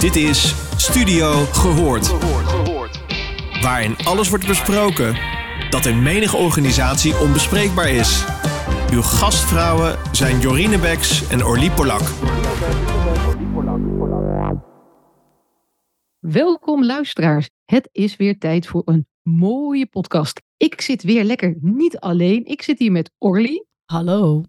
Dit is Studio Gehoord. Waarin alles wordt besproken dat in menige organisatie onbespreekbaar is. Uw gastvrouwen zijn Jorine Beks en Orlie Polak. Welkom luisteraars. Het is weer tijd voor een mooie podcast. Ik zit weer lekker niet alleen. Ik zit hier met Orly. Hallo.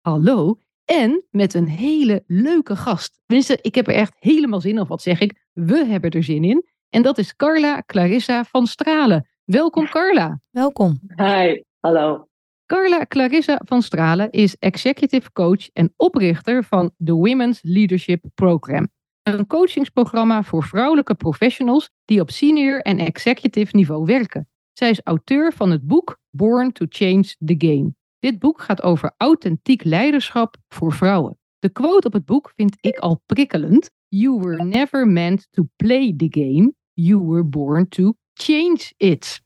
Hallo. En met een hele leuke gast. Tenminste, ik heb er echt helemaal zin in. Of wat zeg ik? We hebben er zin in. En dat is Carla Clarissa van Stralen. Welkom Carla. Welkom. Hi, hallo. Carla Clarissa van Stralen is executive coach en oprichter van de Women's Leadership Program. Een coachingsprogramma voor vrouwelijke professionals die op senior en executive niveau werken. Zij is auteur van het boek Born to Change the Game. Dit boek gaat over authentiek leiderschap voor vrouwen. De quote op het boek vind ik al prikkelend. You were never meant to play the game. You were born to change it.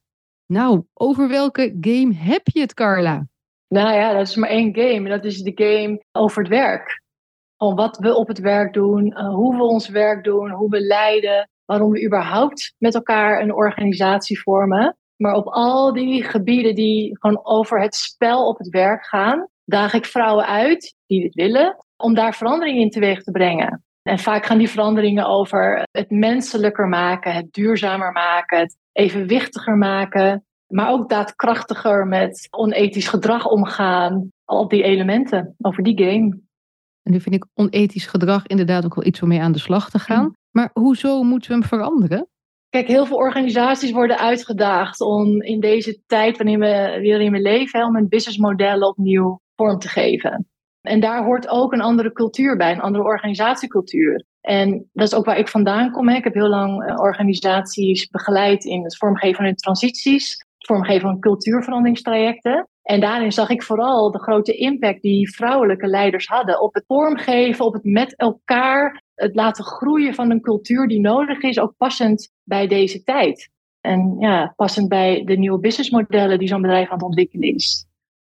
Nou, over welke game heb je het, Carla? Nou ja, dat is maar één game. Dat is de game over het werk. Gewoon wat we op het werk doen, uh, hoe we ons werk doen, hoe we leiden, waarom we überhaupt met elkaar een organisatie vormen. Maar op al die gebieden die gewoon over het spel op het werk gaan, daag ik vrouwen uit die dit willen, om daar verandering in teweeg te brengen. En vaak gaan die veranderingen over het menselijker maken, het duurzamer maken, het evenwichtiger maken, maar ook daadkrachtiger met onethisch gedrag omgaan. Al die elementen over die game. En nu vind ik onethisch gedrag inderdaad ook wel iets om mee aan de slag te gaan. Maar hoezo moeten we hem veranderen? Kijk, heel veel organisaties worden uitgedaagd om in deze tijd waarin we, waarin we leven, om hun businessmodellen opnieuw vorm te geven. En daar hoort ook een andere cultuur bij, een andere organisatiecultuur. En dat is ook waar ik vandaan kom. Hè. Ik heb heel lang organisaties begeleid in het vormgeven van hun transities, het vormgeven van cultuurveranderingstrajecten. En daarin zag ik vooral de grote impact die vrouwelijke leiders hadden op het vormgeven, op het met elkaar, het laten groeien van een cultuur die nodig is, ook passend bij deze tijd. En ja, passend bij de nieuwe businessmodellen die zo'n bedrijf aan het ontwikkelen is.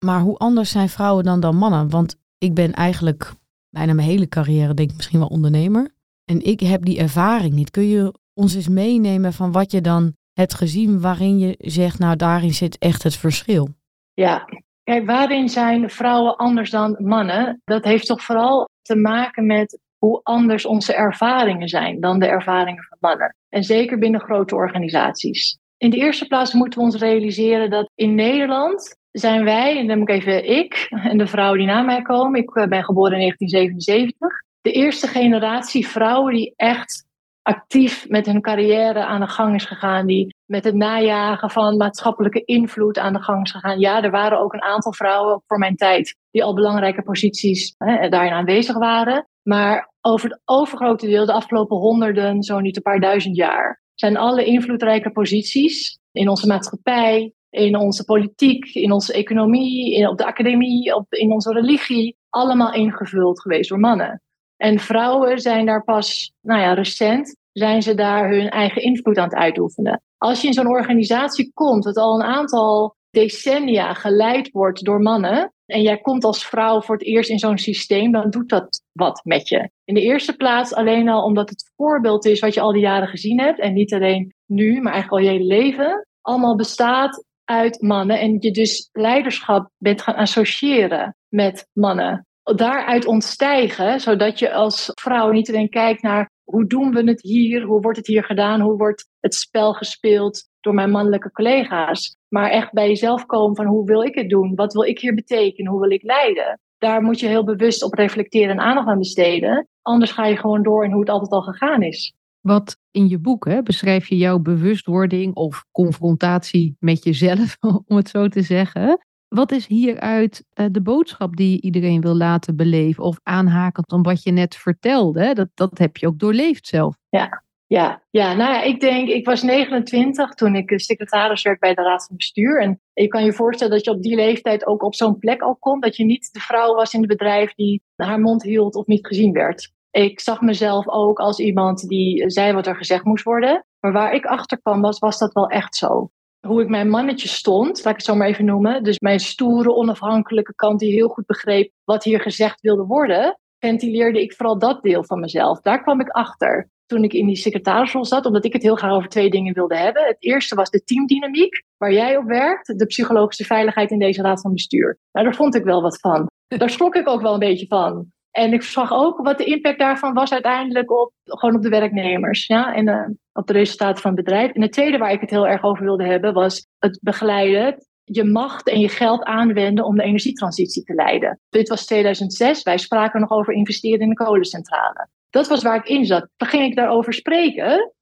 Maar hoe anders zijn vrouwen dan dan mannen? Want ik ben eigenlijk bijna mijn hele carrière, denk ik, misschien wel ondernemer. En ik heb die ervaring niet. Kun je ons eens meenemen van wat je dan hebt gezien waarin je zegt, nou daarin zit echt het verschil? Ja, kijk, waarin zijn vrouwen anders dan mannen? Dat heeft toch vooral te maken met hoe anders onze ervaringen zijn dan de ervaringen van mannen. En zeker binnen grote organisaties. In de eerste plaats moeten we ons realiseren dat in Nederland zijn wij, en dan moet ik even ik en de vrouwen die na mij komen, ik ben geboren in 1977, de eerste generatie vrouwen die echt actief met hun carrière aan de gang is gegaan, die met het najagen van maatschappelijke invloed aan de gang is gegaan. Ja, er waren ook een aantal vrouwen voor mijn tijd die al belangrijke posities hè, daarin aanwezig waren. Maar over het overgrote deel, de afgelopen honderden, zo niet een paar duizend jaar, zijn alle invloedrijke posities in onze maatschappij, in onze politiek, in onze economie, op de academie, op, in onze religie, allemaal ingevuld geweest door mannen. En vrouwen zijn daar pas, nou ja, recent, zijn ze daar hun eigen invloed aan het uitoefenen. Als je in zo'n organisatie komt, dat al een aantal decennia geleid wordt door mannen, en jij komt als vrouw voor het eerst in zo'n systeem, dan doet dat wat met je. In de eerste plaats alleen al omdat het voorbeeld is wat je al die jaren gezien hebt, en niet alleen nu, maar eigenlijk al je leven, allemaal bestaat uit mannen. En je dus leiderschap bent gaan associëren met mannen. Daaruit ontstijgen, zodat je als vrouw niet alleen kijkt naar hoe doen we het hier, hoe wordt het hier gedaan, hoe wordt het spel gespeeld door mijn mannelijke collega's, maar echt bij jezelf komen van hoe wil ik het doen, wat wil ik hier betekenen, hoe wil ik leiden. Daar moet je heel bewust op reflecteren en aandacht aan besteden. Anders ga je gewoon door in hoe het altijd al gegaan is. Wat in je boek hè, beschrijf je jouw bewustwording of confrontatie met jezelf, om het zo te zeggen. Wat is hieruit uh, de boodschap die je iedereen wil laten beleven? Of aanhakend om wat je net vertelde, dat, dat heb je ook doorleefd zelf. Ja, ja, ja, nou ja, ik denk, ik was 29 toen ik secretaris werd bij de Raad van Bestuur. En je kan je voorstellen dat je op die leeftijd ook op zo'n plek al komt. Dat je niet de vrouw was in het bedrijf die haar mond hield of niet gezien werd. Ik zag mezelf ook als iemand die zei wat er gezegd moest worden. Maar waar ik achter kwam was, was dat wel echt zo hoe ik mijn mannetje stond, laat ik het zo maar even noemen. Dus mijn stoere, onafhankelijke kant die heel goed begreep wat hier gezegd wilde worden, ventileerde ik vooral dat deel van mezelf. Daar kwam ik achter. Toen ik in die secretarisrol zat, omdat ik het heel graag over twee dingen wilde hebben. Het eerste was de teamdynamiek, waar jij op werkt, de psychologische veiligheid in deze raad van bestuur. Nou, daar vond ik wel wat van. Daar schrok ik ook wel een beetje van. En ik zag ook wat de impact daarvan was uiteindelijk op, gewoon op de werknemers ja, en uh, op de resultaten van het bedrijf. En het tweede waar ik het heel erg over wilde hebben was het begeleiden, je macht en je geld aanwenden om de energietransitie te leiden. Dit was 2006, wij spraken nog over investeren in de kolencentrale. Dat was waar ik in zat. Dan ging ik daarover spreken?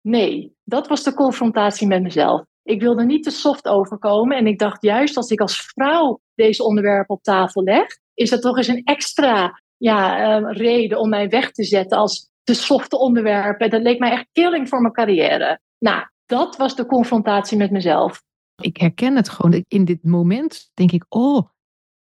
Nee, dat was de confrontatie met mezelf. Ik wilde niet te soft overkomen en ik dacht juist als ik als vrouw deze onderwerpen op tafel leg, is dat toch eens een extra ja, uh, reden om mij weg te zetten als de softe onderwerpen. Dat leek mij echt killing voor mijn carrière. Nou, dat was de confrontatie met mezelf. Ik herken het gewoon. In dit moment denk ik, oh,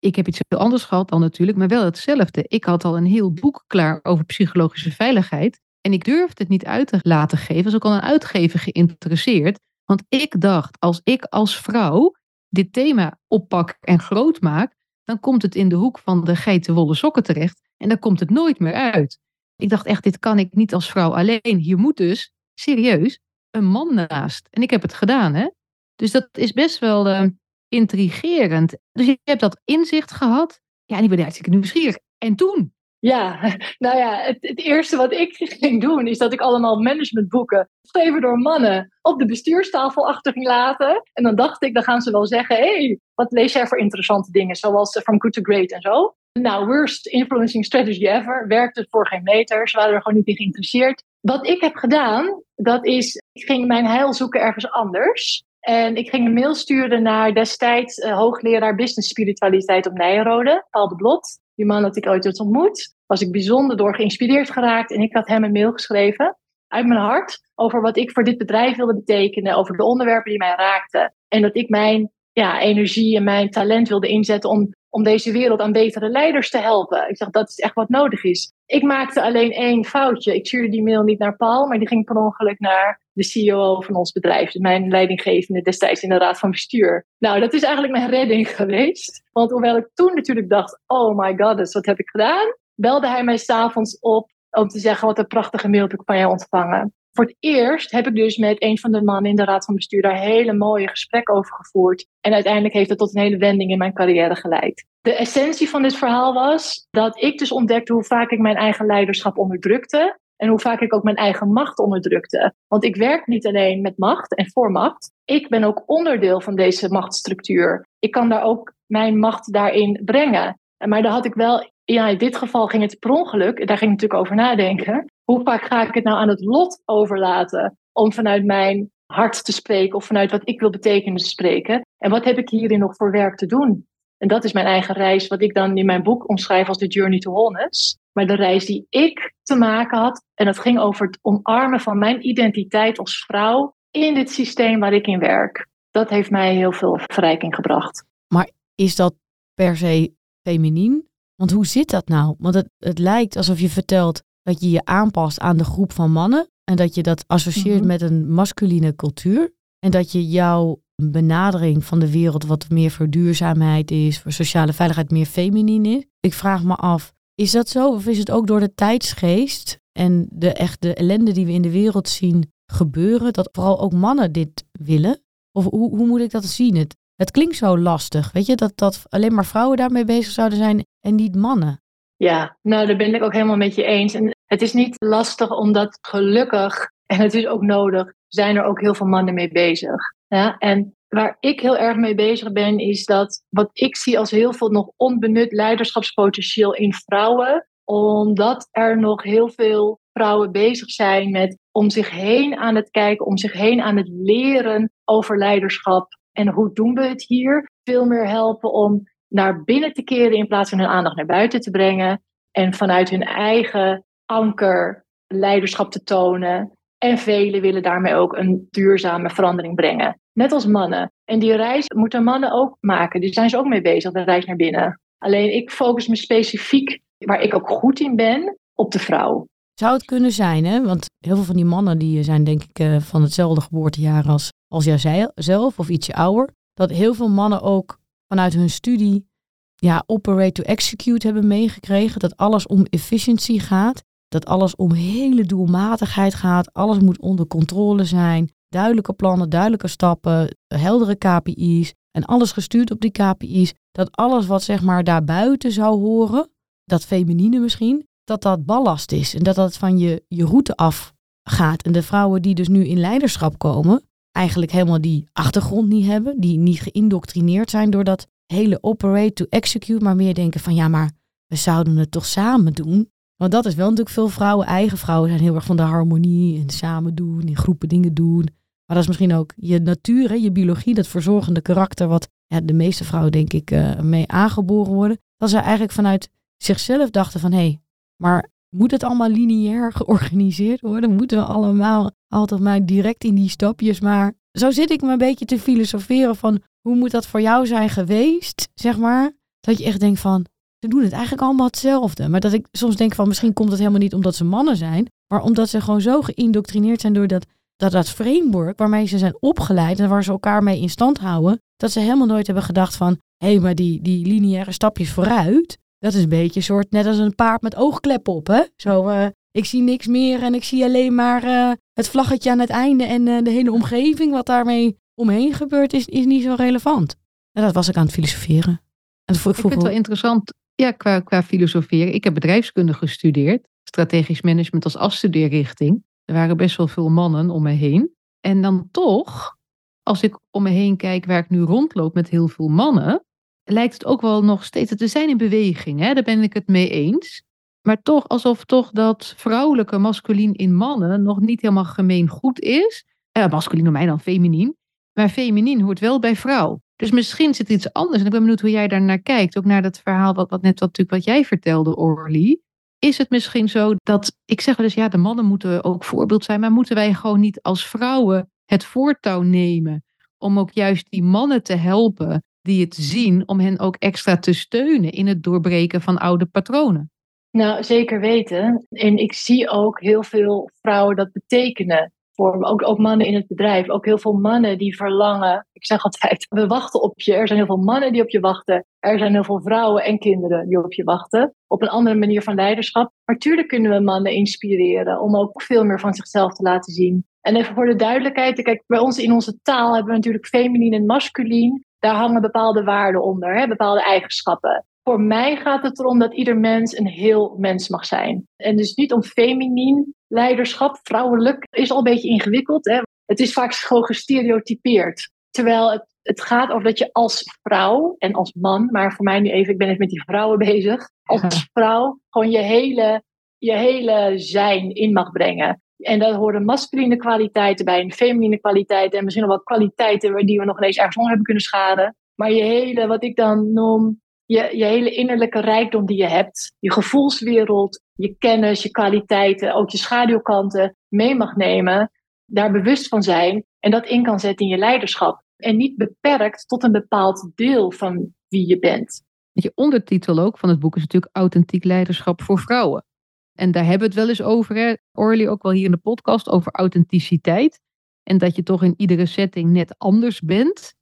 ik heb iets heel anders gehad dan natuurlijk, maar wel hetzelfde. Ik had al een heel boek klaar over psychologische veiligheid. En ik durfde het niet uit te laten geven. Was ook al een uitgever geïnteresseerd. Want ik dacht, als ik als vrouw dit thema oppak en groot maak, dan komt het in de hoek van de geitenwolle sokken terecht. En dan komt het nooit meer uit. Ik dacht echt, dit kan ik niet als vrouw alleen. Hier moet dus, serieus, een man naast. En ik heb het gedaan, hè. Dus dat is best wel uh, intrigerend. Dus je hebt dat inzicht gehad. Ja, en ik ben hartstikke nieuwsgierig. En toen? Ja, nou ja, het, het, eerste wat ik ging doen is dat ik allemaal managementboeken, geschreven door mannen, op de bestuurstafel achter ging laten. En dan dacht ik, dan gaan ze wel zeggen: hé, hey, wat lees jij voor interessante dingen, zoals From Good to Great en zo. Nou, worst influencing strategy ever. Werkte voor geen meter. Ze waren er gewoon niet in geïnteresseerd. Wat ik heb gedaan, dat is, ik ging mijn heil zoeken ergens anders. En ik ging een mail sturen naar destijds uh, hoogleraar business spiritualiteit op Nijenrode, Paul de Blot. Die man had ik ooit eens ontmoet. Was ik bijzonder door geïnspireerd geraakt. En ik had hem een mail geschreven uit mijn hart over wat ik voor dit bedrijf wilde betekenen. Over de onderwerpen die mij raakten. En dat ik mijn ja, energie en mijn talent wilde inzetten om om deze wereld aan betere leiders te helpen. Ik zeg, dat is echt wat nodig is. Ik maakte alleen één foutje. Ik stuurde die mail niet naar Paul, maar die ging per ongeluk naar de CEO van ons bedrijf. Mijn leidinggevende destijds in de raad van bestuur. Nou, dat is eigenlijk mijn redding geweest. Want hoewel ik toen natuurlijk dacht, oh my god, wat heb ik gedaan? Belde hij mij s'avonds op om te zeggen, wat een prachtige mail heb ik van jou ontvangen. Voor het eerst heb ik dus met een van de mannen in de raad van bestuur daar hele mooie gesprekken over gevoerd. En uiteindelijk heeft het tot een hele wending in mijn carrière geleid. De essentie van dit verhaal was dat ik dus ontdekte hoe vaak ik mijn eigen leiderschap onderdrukte. En hoe vaak ik ook mijn eigen macht onderdrukte. Want ik werk niet alleen met macht en voor macht. Ik ben ook onderdeel van deze machtsstructuur. Ik kan daar ook mijn macht daarin brengen. Maar daar had ik wel, ja, in dit geval ging het per ongeluk. Daar ging ik natuurlijk over nadenken hoe vaak ga ik het nou aan het lot overlaten om vanuit mijn hart te spreken of vanuit wat ik wil betekenen te spreken? En wat heb ik hierin nog voor werk te doen? En dat is mijn eigen reis, wat ik dan in mijn boek omschrijf als de Journey to Wholeness. Maar de reis die ik te maken had, en dat ging over het omarmen van mijn identiteit als vrouw in dit systeem waar ik in werk. Dat heeft mij heel veel verrijking gebracht. Maar is dat per se feminien? Want hoe zit dat nou? Want het, het lijkt alsof je vertelt, dat je je aanpast aan de groep van mannen en dat je dat associeert mhm. met een masculine cultuur en dat je jouw benadering van de wereld wat meer voor duurzaamheid is, voor sociale veiligheid meer feminien is. Ik vraag me af, is dat zo of is het ook door de tijdsgeest en de echte ellende die we in de wereld zien gebeuren, dat vooral ook mannen dit willen? Of hoe, hoe moet ik dat zien? Het, het klinkt zo lastig, weet je, dat, dat alleen maar vrouwen daarmee bezig zouden zijn en niet mannen. Ja, nou daar ben ik ook helemaal met je eens. En het is niet lastig omdat gelukkig, en het is ook nodig, zijn er ook heel veel mannen mee bezig. Ja? En waar ik heel erg mee bezig ben, is dat wat ik zie als heel veel nog onbenut leiderschapspotentieel in vrouwen, omdat er nog heel veel vrouwen bezig zijn met om zich heen aan het kijken, om zich heen aan het leren over leiderschap. En hoe doen we het hier? Veel meer helpen om naar binnen te keren in plaats van hun aandacht naar buiten te brengen. En vanuit hun eigen anker leiderschap te tonen. En velen willen daarmee ook een duurzame verandering brengen. Net als mannen. En die reis moeten mannen ook maken. Die zijn ze ook mee bezig, de reis naar binnen. Alleen ik focus me specifiek, waar ik ook goed in ben, op de vrouw. Zou het kunnen zijn, hè? Want heel veel van die mannen die zijn denk ik eh, van hetzelfde geboortejaar als, als jij zelf of ietsje ouder. Dat heel veel mannen ook vanuit hun studie ja, operate to execute hebben meegekregen. Dat alles om efficiëntie gaat. dat alles om hele doelmatigheid gaat. Alles moet onder controle zijn. Duidelijke plannen, duidelijke stappen, heldere KPI's. En alles gestuurd op die KPI's. Dat alles wat zeg maar daarbuiten zou horen, dat feminine misschien, dat dat ballast is. En dat dat van je, je route af gaat. En de vrouwen die dus nu in leiderschap komen, eigenlijk helemaal die achtergrond niet hebben. Die niet geïndoctrineerd zijn door dat hele operate to execute. Maar meer denken van ja, maar we zouden het toch samen doen. Want dat is wel natuurlijk veel vrouwen, eigen vrouwen zijn heel erg van de harmonie en samen doen, in groepen dingen doen. Maar dat is misschien ook je natuur, je biologie, dat verzorgende karakter, wat de meeste vrouwen denk ik uh, mee aangeboren worden. Dat ze eigenlijk vanuit zichzelf dachten van hé, hey, maar moet het allemaal lineair georganiseerd worden? Moeten we allemaal altijd maar direct in die stapjes? Maar zo zit ik me een beetje te filosoferen van hoe moet dat voor jou zijn geweest, zeg maar. Dat je echt denkt van, ze doen het eigenlijk allemaal hetzelfde. Maar dat ik soms denk van misschien komt het helemaal niet omdat ze mannen zijn, maar omdat ze gewoon zo geïndoctrineerd zijn door dat, dat, dat framework waarmee ze zijn opgeleid en waar ze elkaar mee in stand houden, dat ze helemaal nooit hebben gedacht van hé, hey, maar die, die lineaire stapjes vooruit, dat is een beetje een soort net als een paard met oogkleppen op, hè? Zo, uh, ik zie niks meer en ik zie alleen maar uh, het vlaggetje aan het einde en uh, de hele omgeving wat daarmee omheen gebeurt is, is niet zo relevant. En dat was ik aan het filosoferen. En ik vind het wel interessant ja, qua, qua filosoferen. Ik heb bedrijfskunde gestudeerd. Strategisch management als afstudeerrichting. Er waren best wel veel mannen om me heen. En dan toch, als ik om me heen kijk waar ik nu rondloop met heel veel mannen, lijkt het ook wel nog steeds, we zijn in beweging, hè? daar ben ik het mee eens. Maar toch alsof toch dat vrouwelijke masculien in mannen nog niet helemaal gemeen goed is. Eh, masculien door mij dan feminien. Maar feminien hoort wel bij vrouw. Dus misschien zit iets anders. En ik ben benieuwd hoe jij daar naar kijkt. Ook naar dat verhaal wat, wat net wat, natuurlijk wat jij vertelde, Orly. Is het misschien zo dat, ik zeg wel eens, ja, de mannen moeten ook voorbeeld zijn. Maar moeten wij gewoon niet als vrouwen het voortouw nemen. Om ook juist die mannen te helpen die het zien. Om hen ook extra te steunen in het doorbreken van oude patronen. Nou, zeker weten. En ik zie ook heel veel vrouwen dat betekenen voor ook, ook mannen in het bedrijf. Ook heel veel mannen die verlangen. Ik zeg altijd, we wachten op je. Er zijn heel veel mannen die op je wachten. Er zijn heel veel vrouwen en kinderen die op je wachten. Op een andere manier van leiderschap. Maar tuurlijk kunnen we mannen inspireren om ook veel meer van zichzelf te laten zien. En even voor de duidelijkheid, kijk, bij ons in onze taal hebben we natuurlijk feminien en masculien. Daar hangen bepaalde waarden onder, hè, bepaalde eigenschappen. Voor mij gaat het erom dat ieder mens een heel mens mag zijn. En dus niet om feminien leiderschap, vrouwelijk, is al een beetje ingewikkeld. Hè? Het is vaak gewoon gestereotypeerd. Terwijl het, het gaat over dat je als vrouw en als man, maar voor mij nu even, ik ben even met die vrouwen bezig, als vrouw gewoon je hele, je hele zijn in mag brengen. En daar horen masculine kwaliteiten bij en feminine kwaliteiten en misschien nog wel kwaliteiten die we nog eens ergens onder hebben kunnen schaden. Maar je hele, wat ik dan noem, je, je hele innerlijke rijkdom die je hebt, je gevoelswereld, je kennis, je kwaliteiten, ook je schaduwkanten mee mag nemen, daar bewust van zijn en dat in kan zetten in je leiderschap. En niet beperkt tot een bepaald deel van wie je bent. Je ondertitel ook van het boek is natuurlijk Authentiek Leiderschap voor Vrouwen. En daar hebben we het wel eens over, hè? Orly ook wel hier in de podcast, over authenticiteit. En dat je toch in iedere setting net anders bent.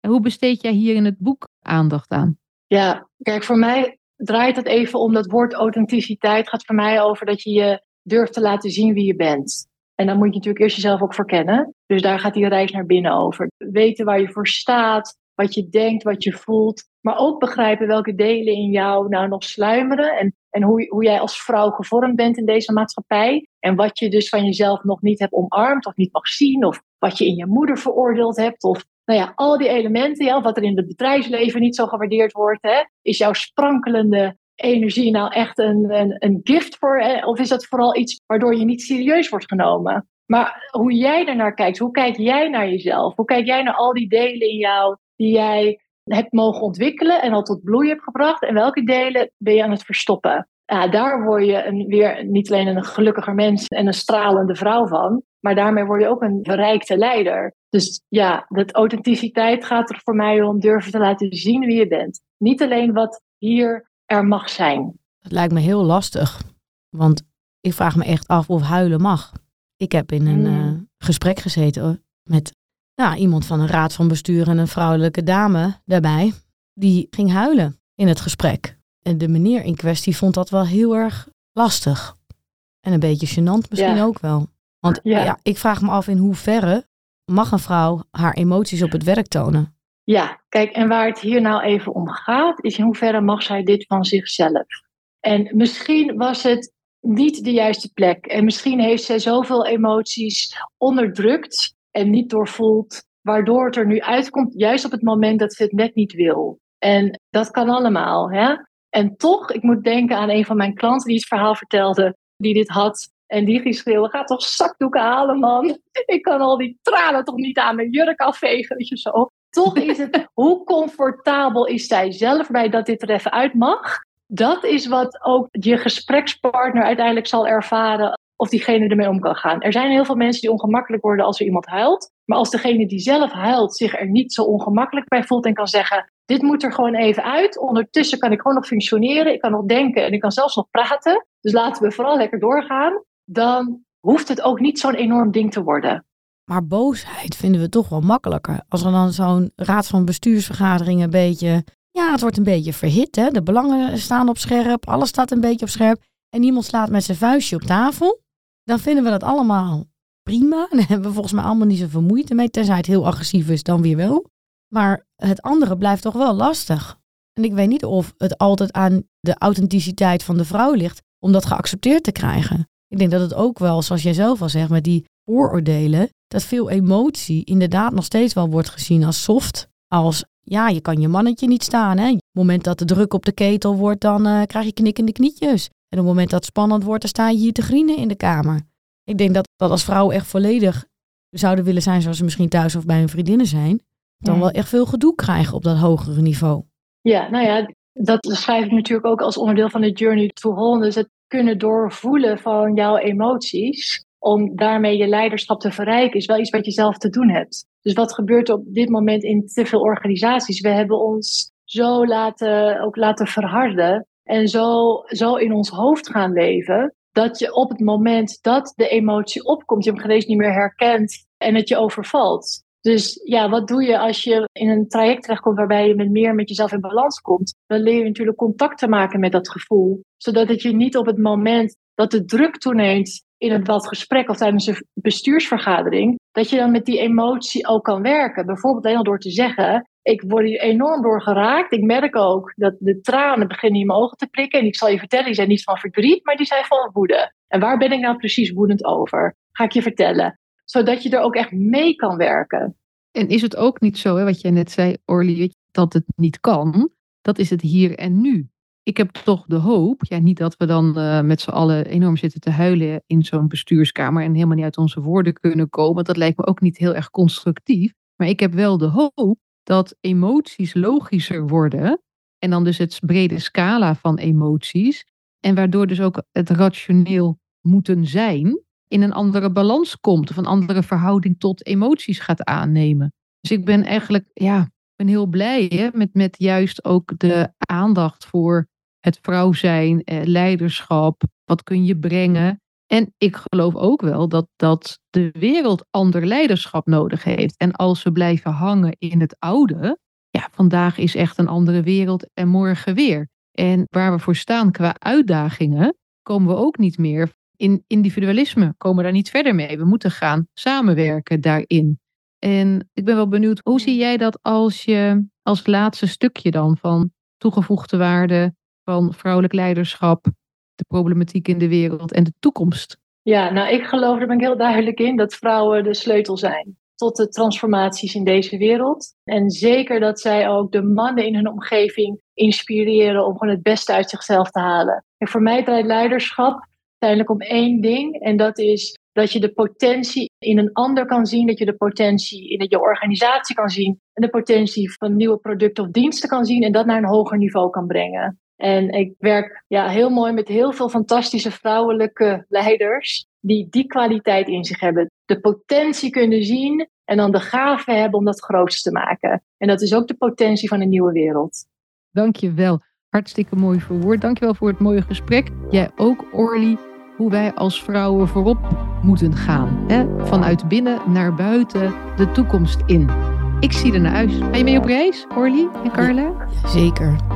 En hoe besteed jij hier in het boek aandacht aan? Ja, kijk, voor mij draait het even om dat woord authenticiteit. gaat voor mij over dat je je durft te laten zien wie je bent. En dan moet je natuurlijk eerst jezelf ook verkennen. Dus daar gaat die reis naar binnen over. Weten waar je voor staat, wat je denkt, wat je voelt. Maar ook begrijpen welke delen in jou nou nog sluimeren. En, en hoe, hoe jij als vrouw gevormd bent in deze maatschappij. En wat je dus van jezelf nog niet hebt omarmd of niet mag zien. Of wat je in je moeder veroordeeld hebt. Of nou ja, al die elementen, ja, wat er in het bedrijfsleven niet zo gewaardeerd wordt, hè, is jouw sprankelende energie nou echt een, een, een gift voor? Hè? Of is dat vooral iets waardoor je niet serieus wordt genomen? Maar hoe jij ernaar kijkt, hoe kijk jij naar jezelf? Hoe kijk jij naar al die delen in jou die jij hebt mogen ontwikkelen en al tot bloei hebt gebracht? En welke delen ben je aan het verstoppen? Ja, daar word je een, weer niet alleen een gelukkiger mens en een stralende vrouw van, maar daarmee word je ook een verrijkte leider. Dus ja, dat authenticiteit gaat er voor mij om durven te laten zien wie je bent. Niet alleen wat hier er mag zijn. Dat lijkt me heel lastig, want ik vraag me echt af of huilen mag. Ik heb in een mm. uh, gesprek gezeten met nou, iemand van een raad van bestuur en een vrouwelijke dame daarbij. Die ging huilen in het gesprek. En de meneer in kwestie vond dat wel heel erg lastig. En een beetje gênant misschien Ja. ook wel. Want ja. Ja. ik vraag me af in hoeverre mag een vrouw haar emoties op het werk tonen? Ja, kijk, en waar het hier nou even om gaat, is in hoeverre mag zij dit van zichzelf? En misschien was het niet de juiste plek. En misschien heeft zij zoveel emoties onderdrukt en niet doorvoeld, waardoor het er nu uitkomt, juist op het moment dat ze het net niet wil. En dat kan allemaal. Hè? En toch, ik moet denken aan een van mijn klanten die het verhaal vertelde, die dit had. En die ging schreeuwen, ga toch zakdoeken halen, man. Ik kan al die tranen toch niet aan mijn jurk afvegen, weet je zo. Toch is het, hoe comfortabel is zij zelf bij dat dit er even uit mag? Dat is wat ook je gesprekspartner uiteindelijk zal ervaren of diegene ermee om kan gaan. Er zijn heel veel mensen die ongemakkelijk worden als er iemand huilt. Maar als degene die zelf huilt zich er niet zo ongemakkelijk bij voelt en kan zeggen: Dit moet er gewoon even uit. Ondertussen kan ik gewoon nog functioneren. Ik kan nog denken en ik kan zelfs nog praten. Dus laten we vooral lekker doorgaan. Dan hoeft het ook niet zo'n enorm ding te worden. Maar boosheid vinden we toch wel makkelijker. Als er dan zo'n raad van bestuursvergadering een beetje... Ja, het wordt een beetje verhit. Hè? De belangen staan op scherp. Alles staat een beetje op scherp. En iemand slaat met zijn vuistje op tafel. Dan vinden we dat allemaal prima. Dan hebben we volgens mij allemaal niet zoveel moeite mee. Tenzij het heel agressief is, dan weer wel. Maar het andere blijft toch wel lastig. En ik weet niet of het altijd aan de authenticiteit van de vrouw ligt om dat geaccepteerd te krijgen. Ik denk dat het ook wel, zoals jij zelf al zegt, met die vooroordelen, dat veel emotie inderdaad nog steeds wel wordt gezien als soft. Als, ja, je kan je mannetje niet staan. Hè? Op het moment dat de druk op de ketel wordt, dan eh, krijg je knikkende knietjes. En op het moment dat het spannend wordt, dan sta je hier te grienen in de kamer. Ik denk dat, dat als vrouwen echt volledig zouden willen zijn zoals ze misschien thuis of bij hun vriendinnen zijn, dan Ja. wel echt veel gedoe krijgen op dat hogere niveau. Ja, nou ja, dat schrijf ik natuurlijk ook als onderdeel van de Journey to Wholeness. Het kunnen doorvoelen van jouw emoties, om daarmee je leiderschap te verrijken, is wel iets wat je zelf te doen hebt. Dus wat gebeurt er op dit moment in te veel organisaties? We hebben ons zo laten, ook laten verharden en zo, zo in ons hoofd gaan leven, dat je op het moment dat de emotie opkomt, je hem genees niet meer herkent en het je overvalt. Dus ja, wat doe je als je in een traject terechtkomt waarbij je met meer met jezelf in balans komt? Dan leer je natuurlijk contact te maken met dat gevoel. Zodat het je niet op het moment dat de druk toeneemt in een wat gesprek of tijdens een bestuursvergadering, dat je dan met die emotie ook kan werken. Bijvoorbeeld alleen al door te zeggen, ik word hier enorm door geraakt. Ik merk ook dat de tranen beginnen in mijn ogen te prikken. En ik zal je vertellen, die zijn niet van verdriet, maar die zijn van woede. En waar ben ik nou precies woedend over? Ga ik je vertellen. Zodat je er ook echt mee kan werken. En is het ook niet zo, hè, wat jij net zei, Orly, dat het niet kan? Dat is het hier en nu. Ik heb toch de hoop, ja, niet dat we dan eh, met z'n allen enorm zitten te huilen in zo'n bestuurskamer en helemaal niet uit onze woorden kunnen komen. Dat lijkt me ook niet heel erg constructief. Maar ik heb wel de hoop dat emoties logischer worden. En dan dus het brede scala van emoties. En waardoor dus ook het rationeel moeten zijn in een andere balans komt. Of een andere verhouding tot emoties gaat aannemen. Dus ik ben eigenlijk, ja, ben heel blij hè, met, met juist ook de aandacht voor het vrouw zijn, eh, leiderschap. Wat kun je brengen? En ik geloof ook wel dat, dat de wereld ander leiderschap nodig heeft. En als we blijven hangen in het oude, ja, vandaag is echt een andere wereld en morgen weer. En waar we voor staan qua uitdagingen, komen we ook niet meer in individualisme, komen daar niet verder mee. We moeten gaan samenwerken daarin. En ik ben wel benieuwd, hoe zie jij dat als je als laatste stukje dan van toegevoegde waarde, van vrouwelijk leiderschap, de problematiek in de wereld en de toekomst? Ja, nou ik geloof, daar ben ik heel duidelijk in, dat vrouwen de sleutel zijn tot de transformaties in deze wereld. En zeker dat zij ook de mannen in hun omgeving inspireren om gewoon het beste uit zichzelf te halen. En voor mij draait leiderschap uiteindelijk om één ding. En dat is dat je de potentie in een ander kan zien. Dat je de potentie in je organisatie kan zien. En de potentie van nieuwe producten of diensten kan zien. En dat naar een hoger niveau kan brengen. En ik werk ja, heel mooi met heel veel fantastische vrouwelijke leiders. Die die kwaliteit in zich hebben. De potentie kunnen zien. En dan de gave hebben om dat groots te maken. En dat is ook de potentie van een nieuwe wereld. Dank je wel. Hartstikke mooi verwoord. Dank je wel voor het mooie gesprek. Jij ook, Orly. Hoe wij als vrouwen voorop moeten gaan. Hè? Vanuit binnen naar buiten de toekomst in. Ik zie er naar uit. Ga je mee op reis, Orly en Carla? Zeker.